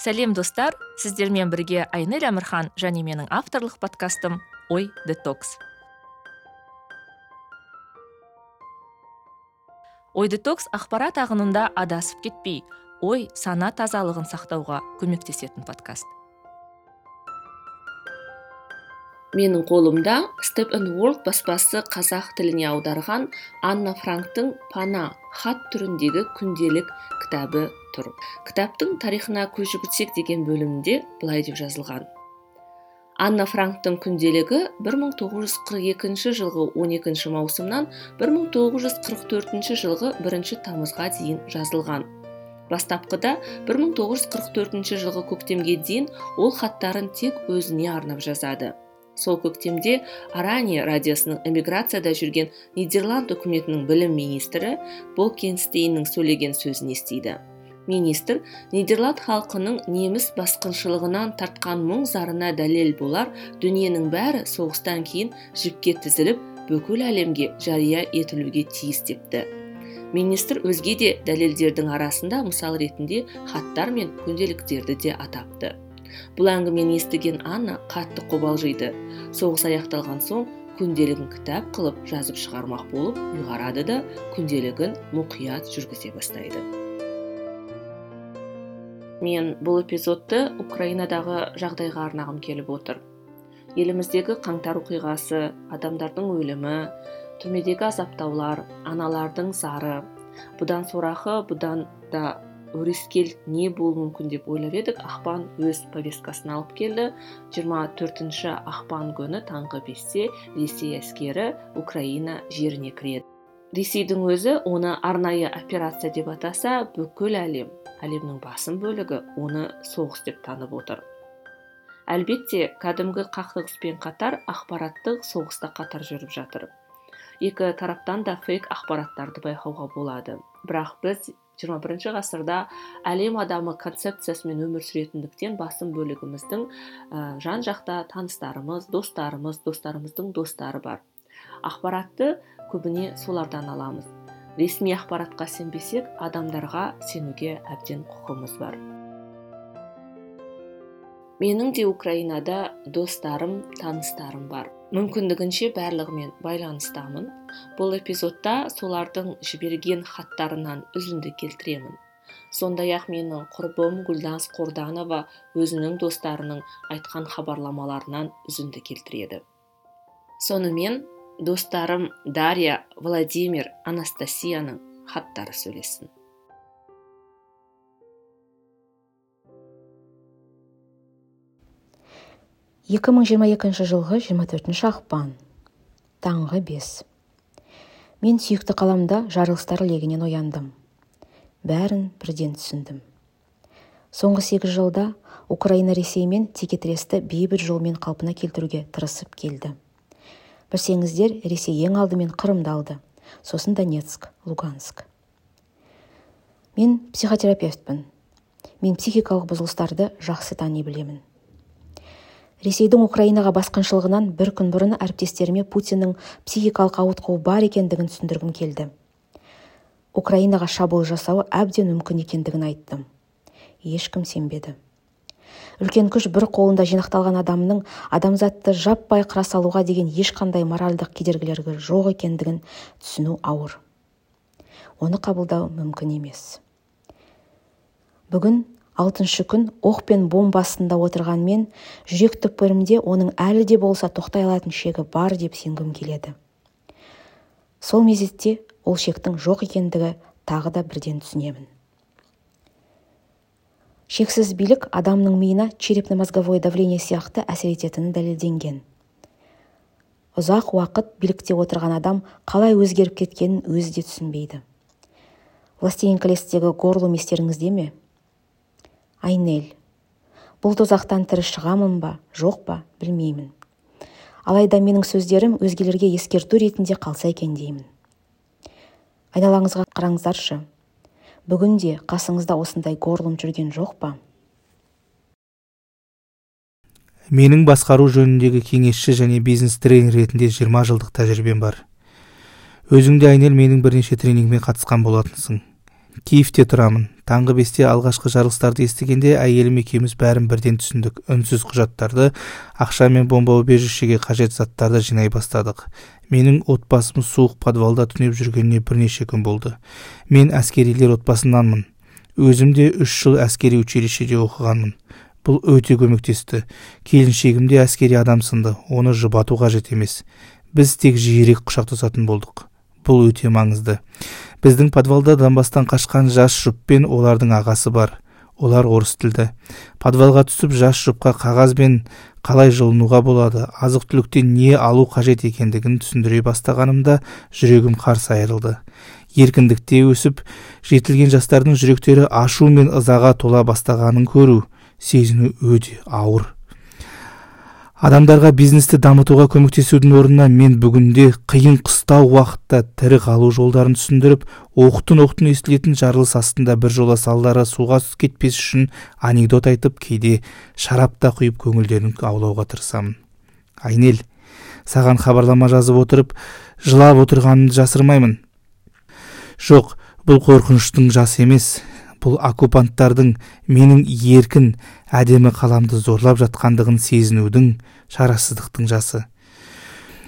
сәлем достар. Сіздермен бірге айнель әмірхан және менің авторлық подкастым ой детокс ой детокс ақпарат ағынында адасып кетпей ой сана тазалығын сақтауға көмектесетін подкаст. Менің қолымда степ World баспасы қазақ тіліне аударған анна франктың пана хат түріндегі күнделік кітабы тұр. Кітаптың тарихына көз жүгіртсек деген бөлімінде былай деп жазылған. Анна франктың күнделігі 1942 жылғы 12 маусымнан 1944 жылғы 1 тамызға дейін жазылған. Бастапқыда 1944 жылғы көктемге дейін ол хаттарын тек өзіне арнап жазады. Сол көктемде арани радиосының эмиграцияда жүрген нидерланд үкіметінің білім министрі болкенстейннің сөйлеген сөзін естиді. Министр нидерланд халқының неміс басқыншылығынан тартқан мұң зарына дәлел болар дүниенің бәрі соғыстан кейін жіпке тізіліп бүкіл әлемге жария етілуге тиіс депті. Министр өзге де дәлелдердің арасында мысал ретінде хаттар мен күнделіктерді де атапты. Бұл әңгімені естіген анна қатты қобалжиды. Соғыс аяқталған соң күнделігін кітап қылып жазып шығармақ болып ұйғарады да күнделігін мұқият жүргізе бастайды. Мен бұл эпизодты украинадағы жағдайға арнағым келіп отыр. Еліміздегі қаңтар оқиғасы адамдардың өлімі түрмедегі азаптаулар аналардың зары бұдан сорақы бұдан да өрескел не болуы мүмкін деп ойлап едік ақпан өз повесткасын алып келді. 24 ақпан күні таңғы бесте ресей әскері украина жеріне кіреді. Ресейдің өзі оны арнайы операция деп атаса бүкіл әлем әлемнің басым бөлігі оны соғыс деп танып отыр әлбетте кәдімгі қақтығыспен қатар ақпараттық соғыста қатар жүріп жатыр екі тараптан да фейк ақпараттарды байқауға болады бірақ біз 21 ғасырда әлем адамы концепциясымен өмір сүретіндіктен басым бөлігіміздің жан жақта таныстарымыз достарымыз достарымыздың достары бар ақпаратты көбіне солардан аламыз ресми ақпаратқа сенбесек адамдарға сенуге әбден құқымыз бар. Менің де украинада достарым таныстарым бар. Мүмкіндігінше барлығымен байланыстамын. Бұл эпизодта солардың жіберген хаттарынан үзінді келтіремін. Сондай ақ менің құрбым гүлданс қорданова өзінің достарының айтқан хабарламаларынан үзінді келтіреді. Сонымен достарым дарья владимир анастасияның хаттары сөйлесін. 2022 жылғы 24 ақпан таңғы бес. Мен сүйікті қаламда жарылыстар легінен ояндым. Бәрін бірден түсіндім. Соңғы сегіз жылда украина ресеймен текетіресті бейбіт жолмен қалпына келтіруге тырысып келді. Білсеңіздер ресей ең алдымен қырымды алды сосын донецк луганск. Мен психотерапевтпін. Мен психикалық бұзылыстарды жақсы тани білемін. Ресейдің украинаға басқыншылығынан бір күн бұрын әріптестеріме путиннің психикалық ауытқуы бар екендігін түсіндіргім келді. Украинаға шабуыл жасауы әбден мүмкін екендігін айттым. Ешкім сенбеді. Үлкен күш бір қолында жинақталған адамның адамзатты жаппай қыра салуға деген ешқандай моральдық кедергілері жоқ екендігін түсіну ауыр. Оны қабылдау мүмкін емес. Бүгін алтыншы күн оқ пен бомба астында отырған мен жүрек түкпірімде оның әлі де болса тоқтай алатын шегі бар деп сенгім келеді. Сол мезетте ол шектің жоқ екендігі тағы да бірден түсінемін. Шексіз билік адамның миына черепно-мозговое давление сияқты әсер ететіні дәлелденген. Ұзақ уақыт билікте отырған адам қалай өзгеріп кеткенін өзі де түсінбейді. Властелин колестегі горлум естеріңізде ме? Айнель бұл тозақтан тірі шығамын ба жоқ па білмеймін. Алайда менің сөздерім өзгелерге ескерту ретінде қалса екен деймін. Айналаңызға қараңыздаршы. Бүгінде қасыңызда осындай горлым жүрген жоқ па? Менің басқару жөніндегі кеңесші және бизнес тренер ретінде 20 жылдық тәжірибем бар. Өзіңде айнель менің бірнеше тренингіме қатысқан болатынсың. Киевте тұрамын. Таңғы бесте алғашқы жарылыстарды естігенде әйелім екеуміз бәрін бірден түсіндік. Үнсіз құжаттарды ақша мен бомба убежищеге қажет заттарды жинай бастадық. Менің отбасым суық подвалда түнеп жүргеніне бірнеше күн болды. Мен әскерилер отбасынанмын. Өзім де үш жыл әскери училищеде оқығанмын. Бұл өте көмектесті. Келіншегім де әскери адам сынды. Оны жұбату қажет емес. Біз тек жиірек құшақтасатын болдық. Бұл өте маңызды. Біздің подвалда донбасстан қашқан жас жұп пен олардың ағасы бар. Олар орыс тілді. Подвалға түсіп жас жұпқа қағазбен қалай жылынуға болады азық түліктен не алу қажет екендігін түсіндіре бастағанымда жүрегім қарс айырылды. Еркіндікте өсіп жетілген жастардың жүректері ашу мен ызаға тола бастағанын көру сезіну өте ауыр. Адамдарға бизнесті дамытуға көмектесудің орнына мен бүгінде қиын қыстау уақытта тірі қалу жолдарын түсіндіріп оқтын оқтын естілетін жарылыс астында бір жола салдары суға кетпес үшін анекдот айтып кейде шарап та құйып көңілдерін аулауға тырысамын. Айнел саған хабарлама жазып отырып жылап отырғанымды жасырмаймын. Жоқ бұл қорқыныштың жасы емес. Бұл оккупанттардың менің еркін әдемі қаламды зорлап жатқандығын сезінудің шарасыздықтың жасы.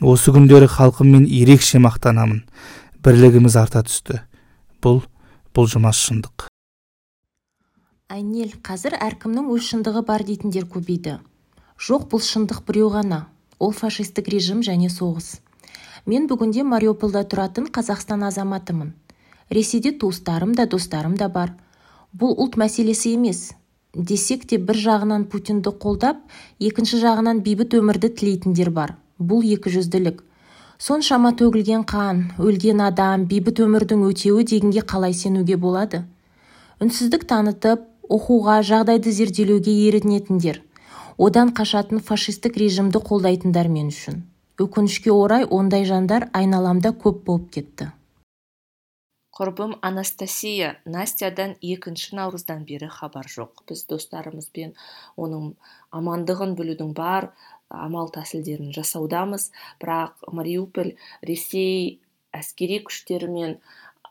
Осы күндері халқыммен ерекше мақтанамын. Бірлігіміз арта түсті. Бұл бұл жұмас шындық. Айнел қазір әркімнің өз шындығы бар дейтіндер көбейді. Жоқ бұл шындық біреу ғана. Ол фашистік режим және соғыс. Мен бүгінде мариупольда тұратын қазақстан азаматымын. Ресейде туыстарым да достарым да бар. Бұл ұлт мәселесі емес. Десек те бір жағынан путинді қолдап екінші жағынан бейбіт өмірді тілейтіндер бар. Бұл екі жүзділік соншама төгілген қан өлген адам бейбіт өмірдің өтеуі дегенге қалай сенуге болады? Үнсіздік танытып оқуға жағдайды зерделеуге ерінетіндер. Одан қашатын фашистік режимді қолдайтындар мен үшін. Өкінішке орай ондай жандар айналамда көп болып кетті. Құрбым анастасия настядан екінші наурыздан бері хабар жоқ. Біз достарымызбен оның амандығын білудің бар амал тәсілдерін жасаудамыз. Бірақ мариуполь ресей әскери күштерімен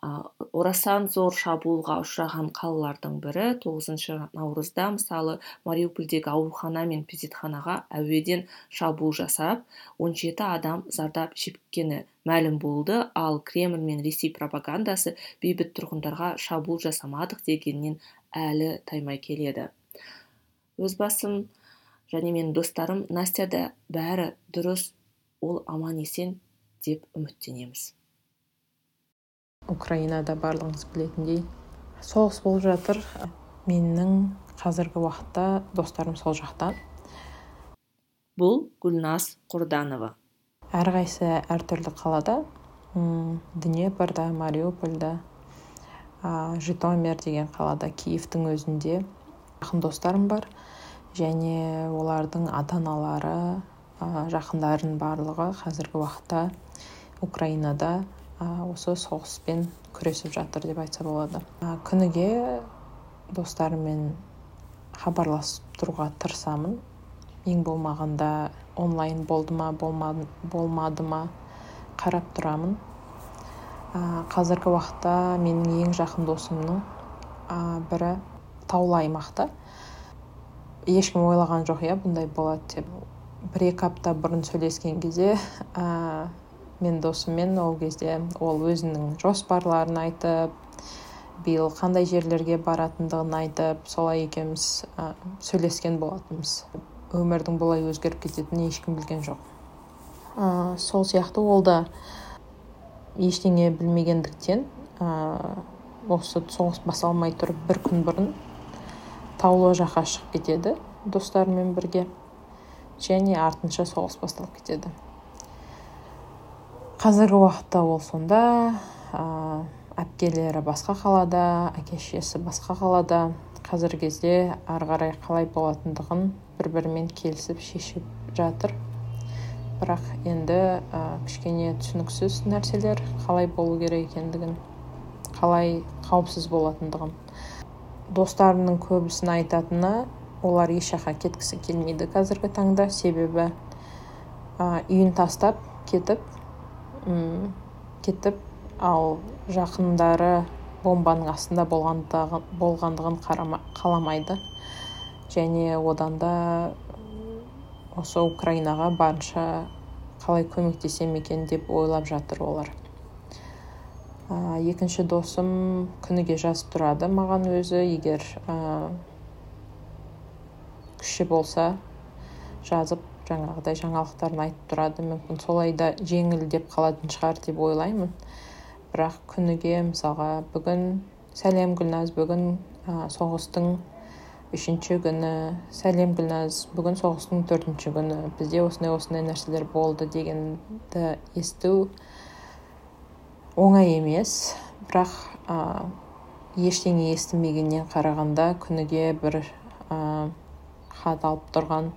орасан зор шабуылға ұшыраған қалалардың бірі тоғызыншы наурызда мысалы мариупольдегі аурухана мен перзентханаға әуеден шабуыл жасап 17 адам зардап шеккені мәлім болды. Ал кремль мен ресей пропагандасы бейбіт тұрғындарға шабуыл жасамадық дегеннен әлі таймай келеді. Өз басым және менің достарым настяда бәрі дұрыс ол аман есен деп үміттенеміз. Украинада барлығыңыз білетіндей соғыс болып жатыр. Менің қазіргі уақытта достарым сол жақта. Бұл гүлназ құрданова. Әрқайсысы әртүрлі қалада. Днепрда мариупольда житомир деген қалада киевтің өзінде жақын достарым бар. Және олардың ата аналары жақындарының барлығы қазіргі уақытта украинада. Осы соғыспен күресіп жатыр деп айтса болады. Күніге достарыммен хабарласып тұруға тырысамын. Ең болмағанда онлайн болды ма болмады ма қарап тұрамын. Қазіргі уақытта менің ең жақын досымның бірі таулы аймақта. Ешкім ойлаған жоқ иә бұндай болады деп. Бір екі апта бұрын сөйлескен кезде мен досыммен ол кезде ол өзінің жоспарларын айтып биыл қандай жерлерге баратындығын айтып солай екеуміз ә, сөйлескен болатынбыз. Өмірдің бұлай өзгеріп кететінін ешкім білген жоқ. Ә, сол сияқты ол да ештеңе білмегендіктен ә, осы соғыс басталмай тұрып бір күн бұрын таулы жаққа шығып кетеді достарымен бірге. Және артынша соғыс басталып кетеді. Қазіргі уақытта ол сонда ә, әпкелері басқа қалада әке шешесі басқа қалада. Қазіргі кезде ары қарай қалай болатындығын бір бірімен келісіп шешіп жатыр. Бірақ енді ә, кішкене түсініксіз нәрселер қалай болу керек екендігін қалай қауіпсіз болатындығын достарымның көбісін айтатыны олар еш жаққа кеткісі келмейді қазіргі таңда. Себебі ә, үйін тастап кетіп кетіп ал жақындары бомбаның астында болғандығын қаламайды. Және одан да осы украинаға барынша қалай көмектесем екен деп ойлап жатыр олар. Екінші досым күніге жазып тұрады. Маған өзі егер ә, күші болса жазып жаңағыдай жаңалықтарын айтып тұрады. Мүмкін солай да жеңілдеп қалатын шығар деп ойлаймын. Бірақ күніге мысалға бүгін сәлем гүлназ бүгін ә, соғыстың үшінші күні сәлем гүлназ бүгін соғыстың төртінші күні бізде осындай осындай нәрселер болды дегенді есту оңай емес. Бірақ ә, ештеңе естімегеннен қарағанда күніге бір ә, хат алып тұрған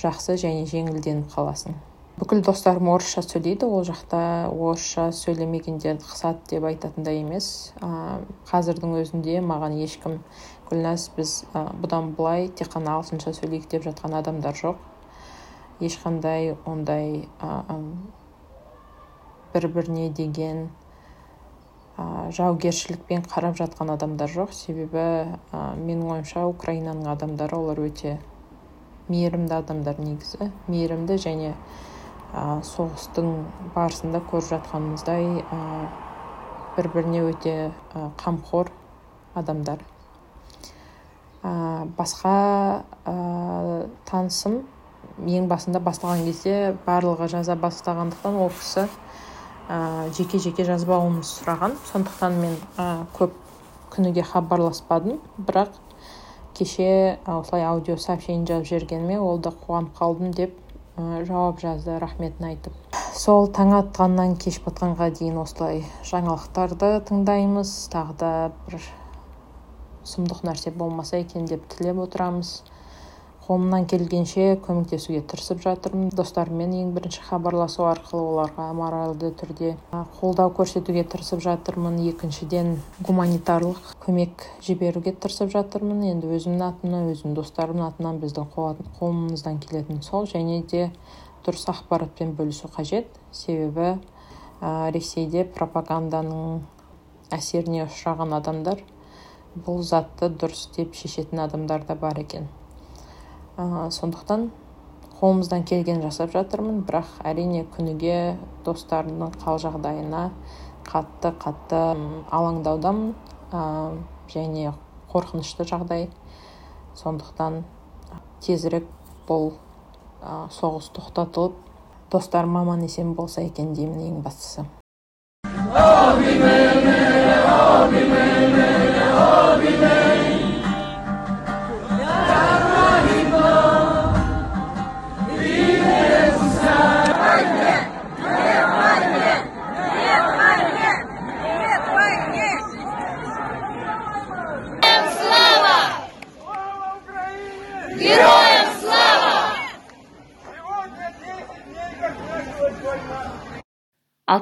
жақсы және жеңілденіп қаласың. Бүкіл достарым орысша сөйлейді ол жақта орысша сөйлемегендер қысады деп айтатындай емес. Ә, қазірдің өзінде маған ешкім гүлназ біз ә, бұдан былай тек қана ағылшынша сөйлейік деп жатқан адамдар жоқ. Ешқандай ондай бір біріне деген ә, жаугершілікпен қарап жатқан адамдар жоқ. Себебі ә, менің ойымша украинаның адамдары олар өте мейірімді адамдар негізі мейірімді және ә, соғыстың барысында көріп жатқанымыздай ә, бір біріне өте ә, қамқор адамдар. Ә, басқа ә, танысым ең басында бастаған кезде барлығы жаза бастағандықтан ол кісі ә, жеке жеке жазбауымды сұраған. Сондықтан мен ә, көп күніге хабарласпадым. Бірақ кеше осылай аудио сообщение жазып жібергеніме ол да қуанып қалдым деп ә, жауап жазды рахметін айтып. Сол таң атқаннан кеш батқанға дейін осылай жаңалықтарды тыңдаймыз тағы да бір сұмдық нәрсе болмаса екен деп тілеп отырамыз. Қолымнан келгенше көмектесуге тырысып жатырмын. Достарыммен ең бірінші хабарласу арқылы оларға моральды түрде қолдау көрсетуге тырысып жатырмын. Екіншіден гуманитарлық көмек жіберуге тырысып жатырмын. Енді өзімнің атымнан өзімнің достарымның атынан біздің қолымыздан келетін сол. Және де дұрыс ақпаратпен бөлісу қажет. Себебі ә, ресейде пропаганданың әсеріне ұшыраған адамдар бұл затты дұрыс деп шешетін адамдар да бар екен. Ә, сондықтан қолымыздан келген жасап жатырмын. Бірақ әрине күніге достарымның қал жағдайына қатты қатты алаңдаудамын. Ә, және қорқынышты жағдай. Сондықтан тезірек бұл ә, соғыс тоқтатылып достарым аман есен болса екен деймін ең бастысы.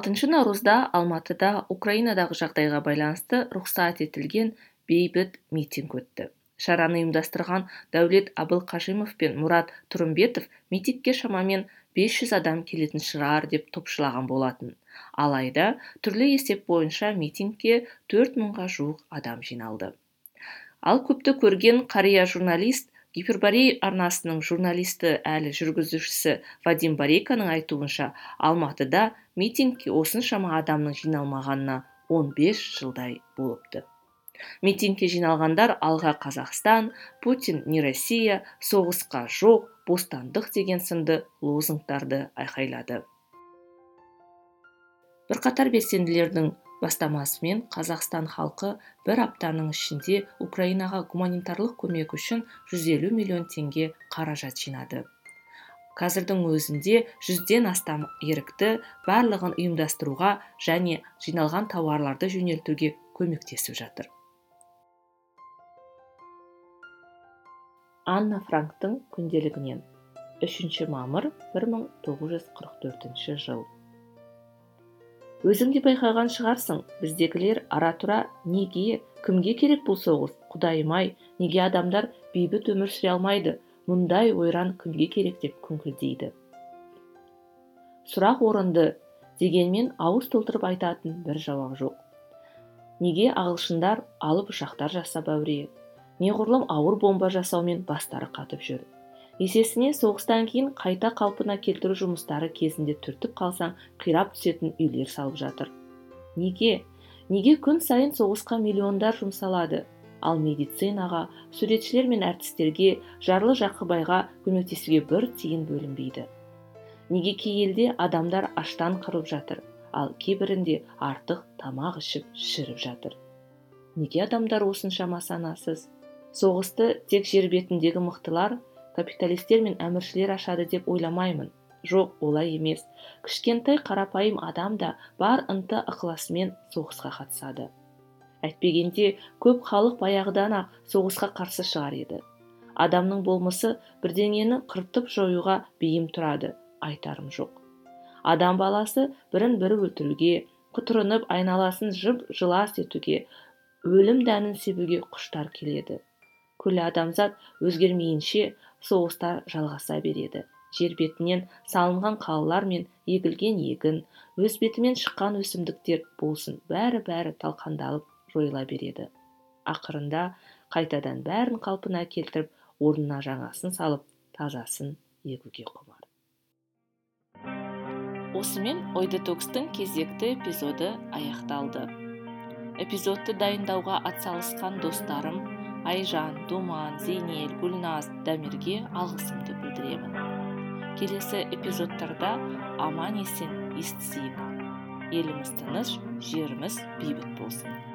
Алтыншы наурызда алматыда украинадағы жағдайға байланысты рұқсат етілген бейбіт митинг өтті. Шараны ұйымдастырған дәулет абылқажимов пен мұрат тұрымбетов митингке шамамен 500 адам келетін шығар деп топшылаған болатын. Алайда түрлі есеп бойынша митингке төрт мыңға жуық адам жиналды. Ал көпті көрген қария журналист гиперборей арнасының журналисті әлі жүргізушісі вадим борейканың айтуынша алматыда митингке осыншама адамның жиналмағанына 15 жылдай болыпты. Митингке жиналғандар алға қазақстан путин не россия соғысқа жоқ бостандық деген сынды лозунгтарды айқайлады. Бірқатар белсенділердің бастамасымен қазақстан халқы бір аптаның ішінде украинаға гуманитарлық көмек үшін 150 миллион теңге қаражат жинады. Қазірдің өзінде жүзден астам ерікті барлығын ұйымдастыруға және жиналған тауарларды жөнелтуге көмектесіп жатыр. Анна франктың күнделігінен 3 мамыр 1944 жыл. Өзің де байқаған шығарсың біздегілер ара тұра неге кімге керек бұл соғыс құдайым ай неге адамдар бейбіт өмір сүре алмайды мұндай ойран кімге керек? деп күңкілдейді. Сұрақ орынды дегенмен ауыз толтырып айтатын бір жауап жоқ. Неге ағылшындар алып ұшақтар жасап әуре? Неғұрлым ауыр бомба жасаумен бастары қатып жүр. Есесіне соғыстан кейін қайта қалпына келтіру жұмыстары кезінде түртіп қалсаң қирап түсетін үйлер салып жатыр. Неге? Неге күн сайын соғысқа миллиондар жұмсалады? Ал медицинаға суретшілер мен әртістерге жарлы жақыбайға көмектесуге бір тиын бөлінбейді. Неге кей елде адамдар аштан қырылып жатыр ал кейбірінде артық тамақ ішіп шіріп жатыр? Неге адамдар осыншама санасыз? Соғысты тек жер бетіндегі мықтылар капиталистер мен әміршілер ашады деп ойламаймын. Жоқ олай емес. Кішкентай қарапайым адам да бар ынты ықыласымен соғысқа қатысады. Әйтпегенде көп халық баяғыдан ақ соғысқа қарсы шығар еді. Адамның болмысы бірдеңені қыртып жоюға бейім тұрады айтарым жоқ. Адам баласы бірін бірі өлтіруге құтырынып айналасын жып жылас етуге өлім дәнін себуге құштар келеді. Күллі адамзат өзгермейінше соғыстар жалғаса береді. Жер бетінен салынған қалалар мен егілген егін өз бетімен шыққан өсімдіктер болсын бәрі бәрі талқандалып жойыла береді. Ақырында қайтадан бәрін қалпына келтіріп орнына жаңасын салып тазасын егуге құмар. Осымен ой детокстың кезекті эпизоды аяқталды. Эпизодты дайындауға атсалысқан достарым айжан думан зейнел гүлназ дамирге алғысымды білдіремін. Келесі эпизодтарда аман есен естісейік. Еліміз тыныш жеріміз бейбіт болсын.